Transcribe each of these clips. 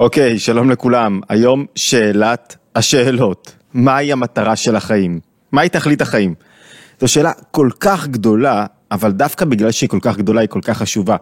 אוקיי, שלום לכולם. היום שאלת השאלות. מהי המטרה של החיים? מהי תכלית החיים? זו שאלה כל כך גדולה, אבל דווקא בגלל שהיא כל כך גדולה היא כל כך חשובה.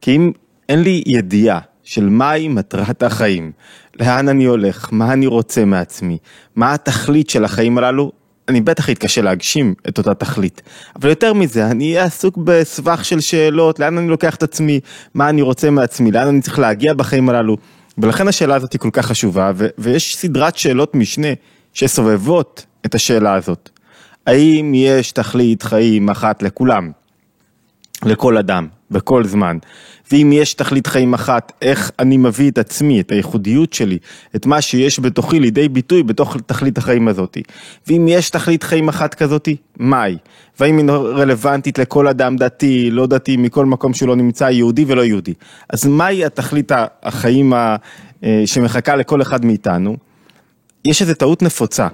כי אם אין לי ידיעה של מהי מטרת החיים, לאן אני הולך, מה אני רוצה מעצמי, מה התכלית של החיים הללו, אני בטח אתקשה להגשים את אותה תכלית. אבל יותר מזה, אני אהיה עסוק בסבך של שאלות, לאן אני לוקח את עצמי, מה אני רוצה מעצמי, לאן אני צריך להגיע בחיים הללו. ולכן השאלה הזאת היא כל כך חשובה, ו- ויש סדרת שאלות משנה שסובבות את השאלה הזאת. האם יש תכלית חיים אחת לכולם? לכל אדם, בכל זמן. ואם יש תכלית חיים אחת, איך אני מביא את עצמי, את הייחודיות שלי, את מה שיש בתוכי לידי ביטוי בתוך תכלית החיים הזאתי. ואם יש תכלית חיים אחת כזאתי, מהי? והאם היא רלוונטית לכל אדם דתי, לא דתי, מכל מקום שהוא לא נמצא, יהודי ולא יהודי. אז מהי התכלית החיים אה, שמחכה לכל אחד מאיתנו? יש איזו טעות נפוצה.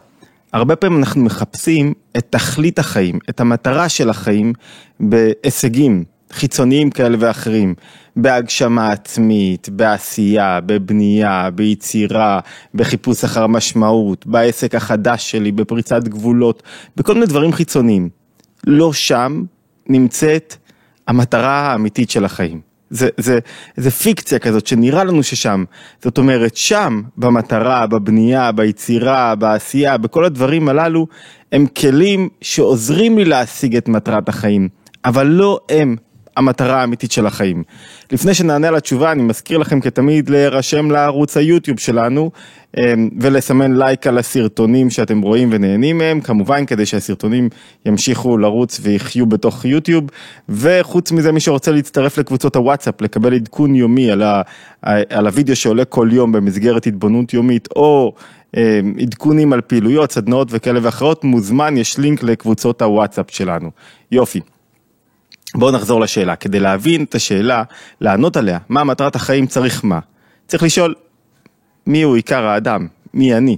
הרבה פעמים אנחנו מחפשים את תכלית החיים, את המטרה של החיים בהישגים חיצוניים כאלה ואחרים, בהגשמה עצמית, בעשייה, בבנייה, ביצירה, בחיפוש אחר משמעות, בעסק החדש שלי, בפריצת גבולות, בכל מיני דברים חיצוניים. לא שם נמצאת המטרה האמיתית של החיים. זה, זה, זה פיקציה כזאת שנראה לנו ששם, זאת אומרת שם במטרה, בבנייה, ביצירה, בעשייה, בכל הדברים הללו, הם כלים שעוזרים לי להשיג את מטרת החיים, אבל לא הם המטרה האמיתית של החיים. לפני שנענה על התשובה, אני מזכיר לכם כתמיד להירשם לערוץ היוטיוב שלנו אמ, ולסמן לייק על הסרטונים שאתם רואים ונהנים מהם, כמובן כדי שהסרטונים ימשיכו לרוץ ויחיו בתוך יוטיוב, וחוץ מזה מי שרוצה להצטרף לקבוצות הוואטסאפ, לקבל עדכון יומי על, ה, על הוידאו שעולה כל יום במסגרת התבוננות יומית, או אמ, עדכונים על פעילויות, סדנאות וכאלה ואחרות, מוזמן, יש לינק לקבוצות הוואטסאפ שלנו. יופי. בואו נחזור לשאלה, כדי להבין את השאלה, לענות עליה, מה מטרת החיים צריך מה? צריך לשאול, מי הוא עיקר האדם? מי אני?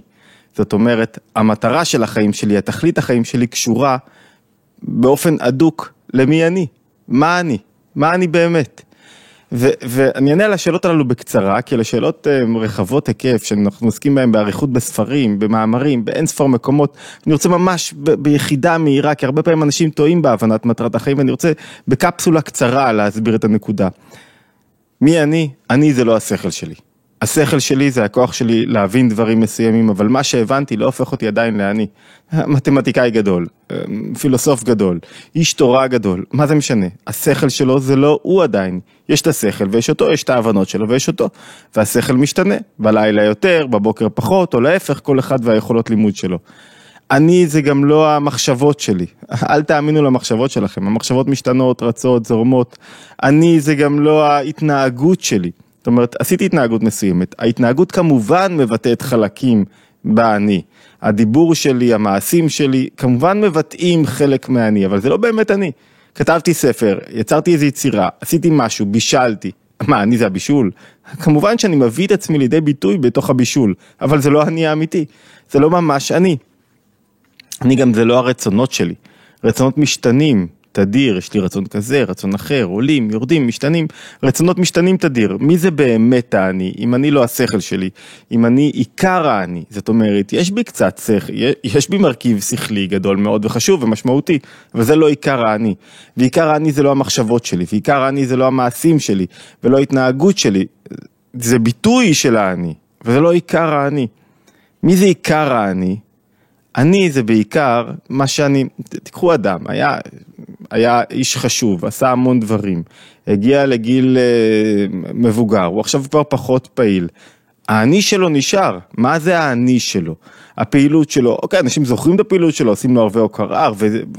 זאת אומרת, המטרה של החיים שלי, התכלית החיים שלי קשורה באופן הדוק למי אני, מה אני, מה אני באמת. ו- ואני אענה על השאלות הללו בקצרה, כי אלה שאלות uh, רחבות היקף, שאנחנו עוסקים בהן באריכות בספרים, במאמרים, באין ספור מקומות. אני רוצה ממש ב- ביחידה מהירה, כי הרבה פעמים אנשים טועים בהבנת מטרת החיים, ואני רוצה בקפסולה קצרה להסביר את הנקודה. מי אני? אני זה לא השכל שלי. השכל שלי זה הכוח שלי להבין דברים מסוימים, אבל מה שהבנתי לא הופך אותי עדיין לאני. מתמטיקאי גדול, פילוסוף גדול, איש תורה גדול, מה זה משנה? השכל שלו זה לא הוא עדיין. יש את השכל ויש אותו, יש את ההבנות שלו ויש אותו. והשכל משתנה, בלילה יותר, בבוקר פחות, או להפך, כל אחד והיכולות לימוד שלו. אני זה גם לא המחשבות שלי, אל תאמינו למחשבות שלכם, המחשבות משתנות, רצות, זורמות. אני זה גם לא ההתנהגות שלי. אומרת, עשיתי התנהגות מסוימת, ההתנהגות כמובן מבטאת חלקים באני. הדיבור שלי, המעשים שלי, כמובן מבטאים חלק מהאני, אבל זה לא באמת אני. כתבתי ספר, יצרתי איזו יצירה, עשיתי משהו, בישלתי. מה, אני זה הבישול? כמובן שאני מביא את עצמי לידי ביטוי בתוך הבישול, אבל זה לא אני האמיתי, זה לא ממש אני. אני גם, זה לא הרצונות שלי. רצונות משתנים, תדיר, יש לי רצון כזה, רצון אחר, עולים, יורדים, משתנים, רצונות משתנים תדיר. מי זה באמת האני? אם אני לא השכל שלי, אם אני עיקר האני, זאת אומרת, יש בי קצת שכל, יש בי מרכיב שכלי גדול מאוד וחשוב ומשמעותי, אבל זה לא עיקר האני. ועיקר האני זה לא המחשבות שלי, ועיקר האני זה לא המעשים שלי, ולא ההתנהגות שלי, זה ביטוי של האני, וזה לא עיקר האני. מי זה עיקר האני? אני זה בעיקר מה שאני, תיקחו אדם, היה, היה איש חשוב, עשה המון דברים, הגיע לגיל אה, מבוגר, הוא עכשיו כבר פחות פעיל. האני שלו נשאר, מה זה האני שלו? הפעילות שלו, אוקיי, אנשים זוכרים את הפעילות שלו, עושים לו הרבה הוקרה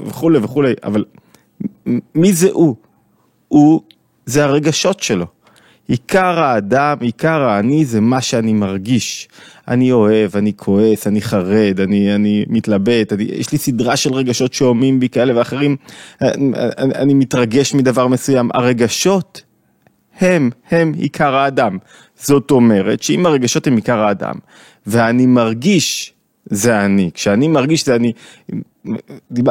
וכולי וכולי, אבל מי זה הוא? הוא זה הרגשות שלו. עיקר האדם, עיקר האני זה מה שאני מרגיש. אני אוהב, אני כועס, אני חרד, אני, אני מתלבט, אני, יש לי סדרה של רגשות שהומים בי כאלה ואחרים, אני, אני מתרגש מדבר מסוים. הרגשות הם, הם עיקר האדם. זאת אומרת שאם הרגשות הם עיקר האדם, ואני מרגיש, זה אני. כשאני מרגיש זה אני,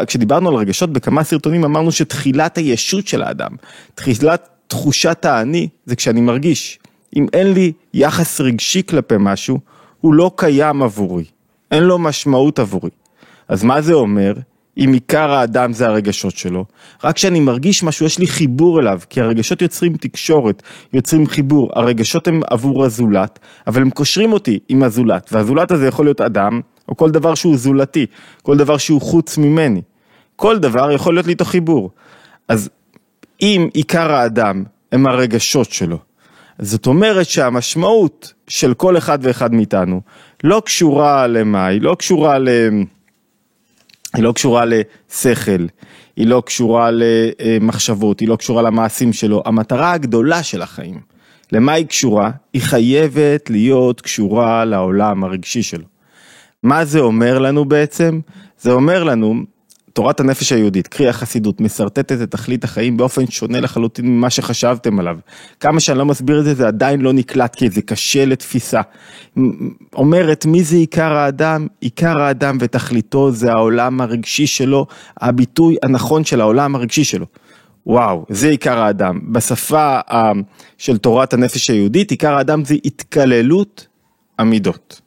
כשדיברנו על רגשות בכמה סרטונים אמרנו שתחילת הישות של האדם, תחילת תחושת האני זה כשאני מרגיש. אם אין לי יחס רגשי כלפי משהו, הוא לא קיים עבורי, אין לו משמעות עבורי. אז מה זה אומר? אם עיקר האדם זה הרגשות שלו, רק כשאני מרגיש משהו יש לי חיבור אליו, כי הרגשות יוצרים תקשורת, יוצרים חיבור, הרגשות הם עבור הזולת, אבל הם קושרים אותי עם הזולת, והזולת הזה יכול להיות אדם, או כל דבר שהוא זולתי, כל דבר שהוא חוץ ממני, כל דבר יכול להיות לי איתו חיבור. אז אם עיקר האדם הם הרגשות שלו, זאת אומרת שהמשמעות של כל אחד ואחד מאיתנו לא קשורה למה, היא לא קשורה ל... היא לא קשורה לשכל, היא לא קשורה למחשבות, היא לא קשורה למעשים שלו. המטרה הגדולה של החיים, למה היא קשורה? היא חייבת להיות קשורה לעולם הרגשי שלו. מה זה אומר לנו בעצם? זה אומר לנו תורת הנפש היהודית, קרי החסידות, משרטטת את תכלית החיים באופן שונה לחלוטין ממה שחשבתם עליו. כמה שאני לא מסביר את זה, זה עדיין לא נקלט כי זה קשה לתפיסה. אומרת, מי זה עיקר האדם? עיקר האדם ותכליתו זה העולם הרגשי שלו, הביטוי הנכון של העולם הרגשי שלו. וואו, זה עיקר האדם. בשפה של תורת הנפש היהודית, עיקר האדם זה התקללות המידות.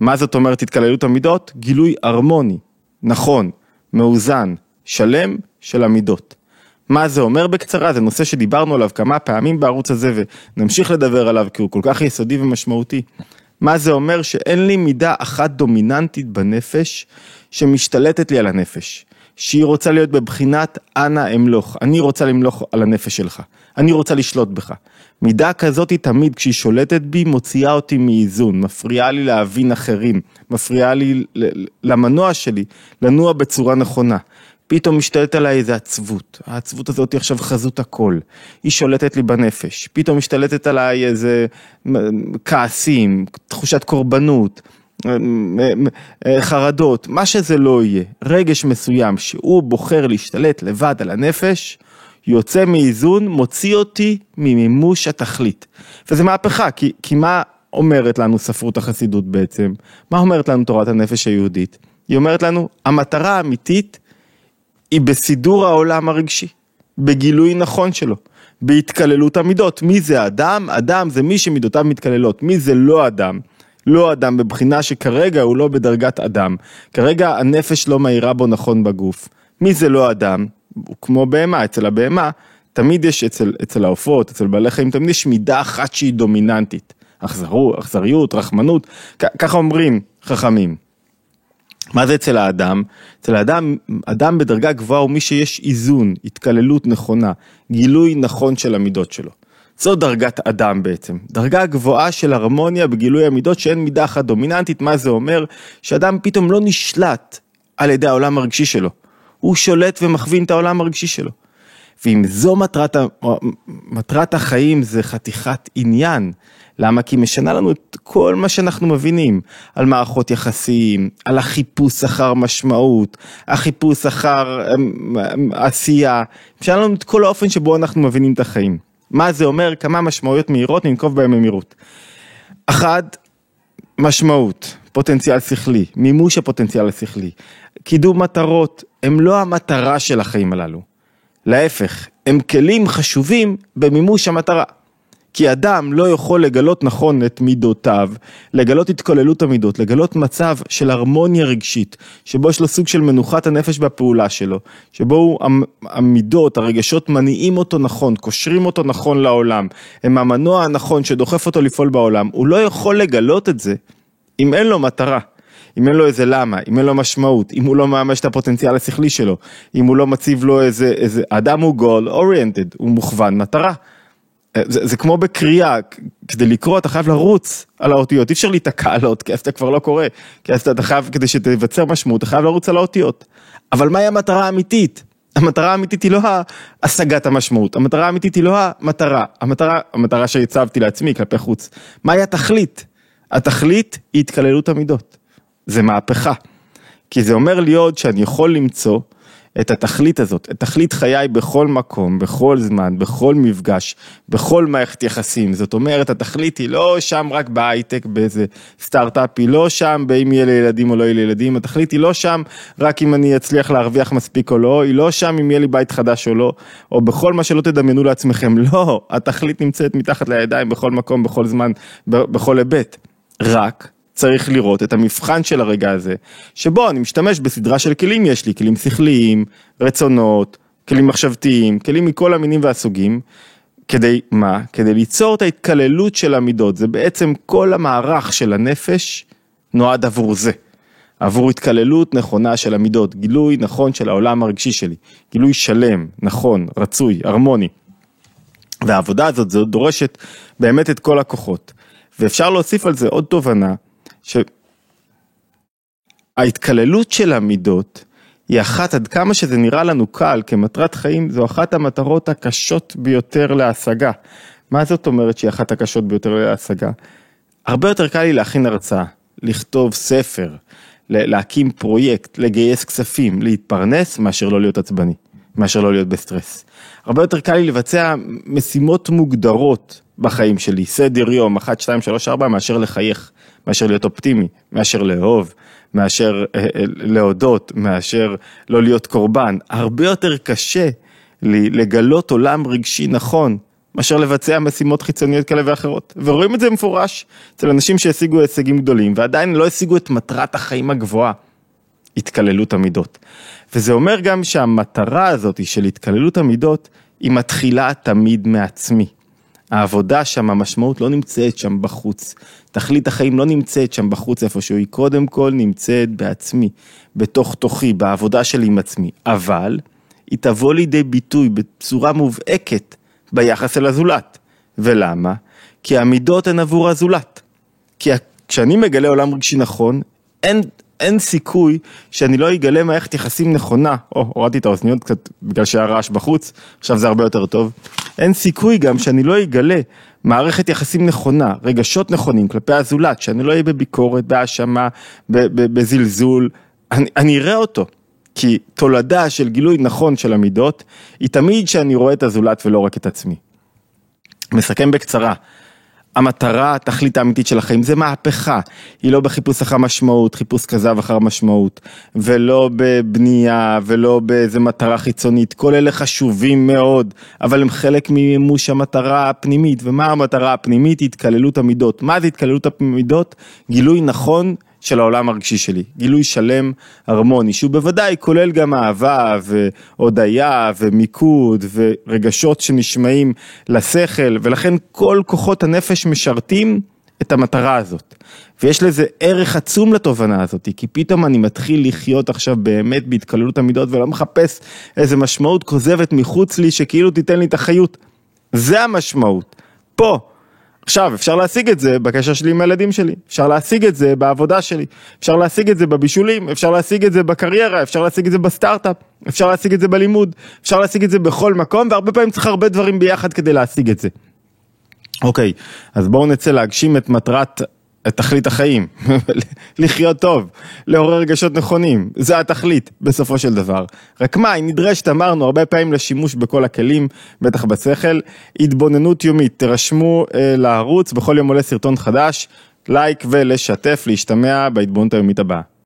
מה זאת אומרת התקללות המידות? גילוי הרמוני, נכון, מאוזן, שלם של המידות. מה זה אומר בקצרה? זה נושא שדיברנו עליו כמה פעמים בערוץ הזה ונמשיך לדבר עליו כי הוא כל כך יסודי ומשמעותי. מה זה אומר? שאין לי מידה אחת דומיננטית בנפש שמשתלטת לי על הנפש. שהיא רוצה להיות בבחינת אנא אמלוך, אני רוצה למלוך על הנפש שלך, אני רוצה לשלוט בך. מידה כזאת היא תמיד כשהיא שולטת בי מוציאה אותי מאיזון, מפריעה לי להבין אחרים, מפריעה לי למנוע שלי לנוע בצורה נכונה. פתאום משתלט עליי איזה עצבות, העצבות הזאת היא עכשיו חזות הכל, היא שולטת לי בנפש, פתאום משתלטת עליי איזה כעסים, תחושת קורבנות, חרדות, מה שזה לא יהיה, רגש מסוים שהוא בוחר להשתלט לבד על הנפש, יוצא מאיזון, מוציא אותי ממימוש התכלית. וזה מהפכה, כי, כי מה אומרת לנו ספרות החסידות בעצם? מה אומרת לנו תורת הנפש היהודית? היא אומרת לנו, המטרה האמיתית היא בסידור העולם הרגשי, בגילוי נכון שלו, בהתקללות המידות. מי זה אדם? אדם זה מי שמידותיו מתקללות. מי זה לא אדם? לא אדם בבחינה שכרגע הוא לא בדרגת אדם. כרגע הנפש לא מאירה בו נכון בגוף. מי זה לא אדם? הוא כמו בהמה, אצל הבהמה תמיד יש, אצל, אצל העופות, אצל בעלי חיים, תמיד יש מידה אחת שהיא דומיננטית. אכזרו, אכזריות, רחמנות, ככה אומרים חכמים. מה זה אצל האדם? אצל האדם, אדם בדרגה גבוהה הוא מי שיש איזון, התקללות נכונה, גילוי נכון של המידות שלו. זו דרגת אדם בעצם, דרגה גבוהה של הרמוניה בגילוי המידות שאין מידה אחת דומיננטית, מה זה אומר? שאדם פתאום לא נשלט על ידי העולם הרגשי שלו. הוא שולט ומכווין את העולם הרגשי שלו. ואם זו מטרת, מטרת החיים זה חתיכת עניין. למה? כי משנה לנו את כל מה שאנחנו מבינים על מערכות יחסים, על החיפוש אחר משמעות, החיפוש אחר אמ, אמ, עשייה, משנה לנו את כל האופן שבו אנחנו מבינים את החיים. מה זה אומר? כמה משמעויות מהירות, ננקוב בהן במהירות. אחת, משמעות, פוטנציאל שכלי, מימוש הפוטנציאל השכלי, קידום מטרות, הם לא המטרה של החיים הללו. להפך, הם כלים חשובים במימוש המטרה. כי אדם לא יכול לגלות נכון את מידותיו, לגלות התכוללות המידות, לגלות מצב של הרמוניה רגשית, שבו יש לו סוג של מנוחת הנפש בפעולה שלו, שבו הוא, המידות, הרגשות מניעים אותו נכון, קושרים אותו נכון לעולם, הם המנוע הנכון שדוחף אותו לפעול בעולם, הוא לא יכול לגלות את זה אם אין לו מטרה. אם אין לו איזה למה, אם אין לו משמעות, אם הוא לא מממש את הפוטנציאל השכלי שלו, אם הוא לא מציב לו איזה, איזה, אדם הוא גול אוריינטד, הוא מוכוון מטרה. זה, זה כמו בקריאה, כדי לקרוא אתה חייב לרוץ על האותיות, אי אפשר להיתקע על האות, כי אז אתה כבר לא קורא, כי אז אתה חייב, כדי שתיווצר משמעות, אתה חייב לרוץ על האותיות. אבל מהי המטרה האמיתית? המטרה האמיתית היא לא השגת המשמעות, המטרה האמיתית היא לא המטרה, המטרה, המטרה שהצבתי לעצמי כלפי חוץ. מהי התכלית? התכלית היא התקללות המידות. זה מהפכה. כי זה אומר לי עוד שאני יכול למצוא את התכלית הזאת, את תכלית חיי בכל מקום, בכל זמן, בכל מפגש, בכל מערכת יחסים. זאת אומרת, התכלית היא לא שם רק בהייטק, באיזה סטארט-אפ, היא לא שם באם יהיה לי ילדים או לא יהיה לי ילדים, התכלית היא לא שם רק אם אני אצליח להרוויח מספיק או לא, היא לא שם אם יהיה לי בית חדש או לא, או בכל מה שלא תדמיינו לעצמכם, לא, התכלית נמצאת מתחת לידיים בכל מקום, בכל זמן, בכל היבט. רק צריך לראות את המבחן של הרגע הזה, שבו אני משתמש בסדרה של כלים יש לי, כלים שכליים, רצונות, כלים מחשבתיים, כלים מכל המינים והסוגים, כדי מה? כדי ליצור את ההתקללות של המידות, זה בעצם כל המערך של הנפש נועד עבור זה, עבור התקללות נכונה של המידות, גילוי נכון של העולם הרגשי שלי, גילוי שלם, נכון, רצוי, הרמוני. והעבודה הזאת, זו דורשת באמת את כל הכוחות. ואפשר להוסיף על זה עוד תובנה, שההתקללות של המידות היא אחת, עד כמה שזה נראה לנו קל כמטרת חיים, זו אחת המטרות הקשות ביותר להשגה. מה זאת אומרת שהיא אחת הקשות ביותר להשגה? הרבה יותר קל לי להכין הרצאה, לכתוב ספר, להקים פרויקט, לגייס כספים, להתפרנס, מאשר לא להיות עצבני, מאשר לא להיות בסטרס. הרבה יותר קל לי לבצע משימות מוגדרות בחיים שלי, סדר יום, 1, 2, 3, 4, מאשר לחייך, מאשר להיות אופטימי, מאשר לאהוב, מאשר אה, אה, להודות, מאשר לא להיות קורבן. הרבה יותר קשה לי לגלות עולם רגשי נכון, מאשר לבצע משימות חיצוניות כאלה ואחרות. ורואים את זה מפורש אצל אנשים שהשיגו הישגים גדולים ועדיין לא השיגו את מטרת החיים הגבוהה, התקללות המידות. וזה אומר גם שהמטרה הזאת של התקללות המידות, היא מתחילה תמיד מעצמי. העבודה שם, המשמעות לא נמצאת שם בחוץ. תכלית החיים לא נמצאת שם בחוץ איפשהו, היא קודם כל נמצאת בעצמי, בתוך תוכי, בעבודה שלי עם עצמי. אבל היא תבוא לידי ביטוי בצורה מובהקת ביחס אל הזולת. ולמה? כי המידות הן עבור הזולת. כי כשאני מגלה עולם רגשי נכון, אין אין סיכוי שאני לא אגלה מערכת יחסים נכונה, או, הורדתי את האוזניות קצת בגלל שהיה רעש בחוץ, עכשיו זה הרבה יותר טוב. אין סיכוי גם שאני לא אגלה מערכת יחסים נכונה, רגשות נכונים כלפי הזולת, שאני לא אהיה בביקורת, בהאשמה, בזלזול, אני, אני אראה אותו. כי תולדה של גילוי נכון של המידות, היא תמיד שאני רואה את הזולת ולא רק את עצמי. מסכם בקצרה, המטרה, התכלית האמיתית של החיים זה מהפכה, היא לא בחיפוש אחר משמעות, חיפוש כזב אחר משמעות, ולא בבנייה, ולא באיזה מטרה חיצונית, כל אלה חשובים מאוד, אבל הם חלק ממימוש המטרה הפנימית, ומה המטרה הפנימית? התקללות המידות. מה זה התקללות המידות? גילוי נכון של העולם הרגשי שלי, גילוי שלם הרמוני, שהוא בוודאי כולל גם אהבה והודיה ומיקוד ורגשות שנשמעים לשכל, ולכן כל כוחות הנפש משרתים את המטרה הזאת. ויש לזה ערך עצום לתובנה הזאת, כי פתאום אני מתחיל לחיות עכשיו באמת בהתקללות המידות ולא מחפש איזה משמעות כוזבת מחוץ לי שכאילו תיתן לי את החיות. זה המשמעות. פה. עכשיו, אפשר להשיג את זה בקשר שלי עם הילדים שלי, אפשר להשיג את זה בעבודה שלי, אפשר להשיג את זה בבישולים, אפשר להשיג את זה בקריירה, אפשר להשיג את זה בסטארט-אפ, אפשר להשיג את זה בלימוד, אפשר להשיג את זה בכל מקום, והרבה פעמים צריך הרבה דברים ביחד כדי להשיג את זה. אוקיי, אז בואו נצא להגשים את מטרת תכלית החיים, לחיות טוב, לעורר רגשות נכונים, זה התכלית בסופו של דבר. רק מה, היא נדרשת, אמרנו, הרבה פעמים לשימוש בכל הכלים, בטח בשכל, התבוננות יומית, תירשמו אה, לערוץ, בכל יום עולה סרטון חדש, לייק ולשתף, להשתמע בהתבוננות היומית הבאה.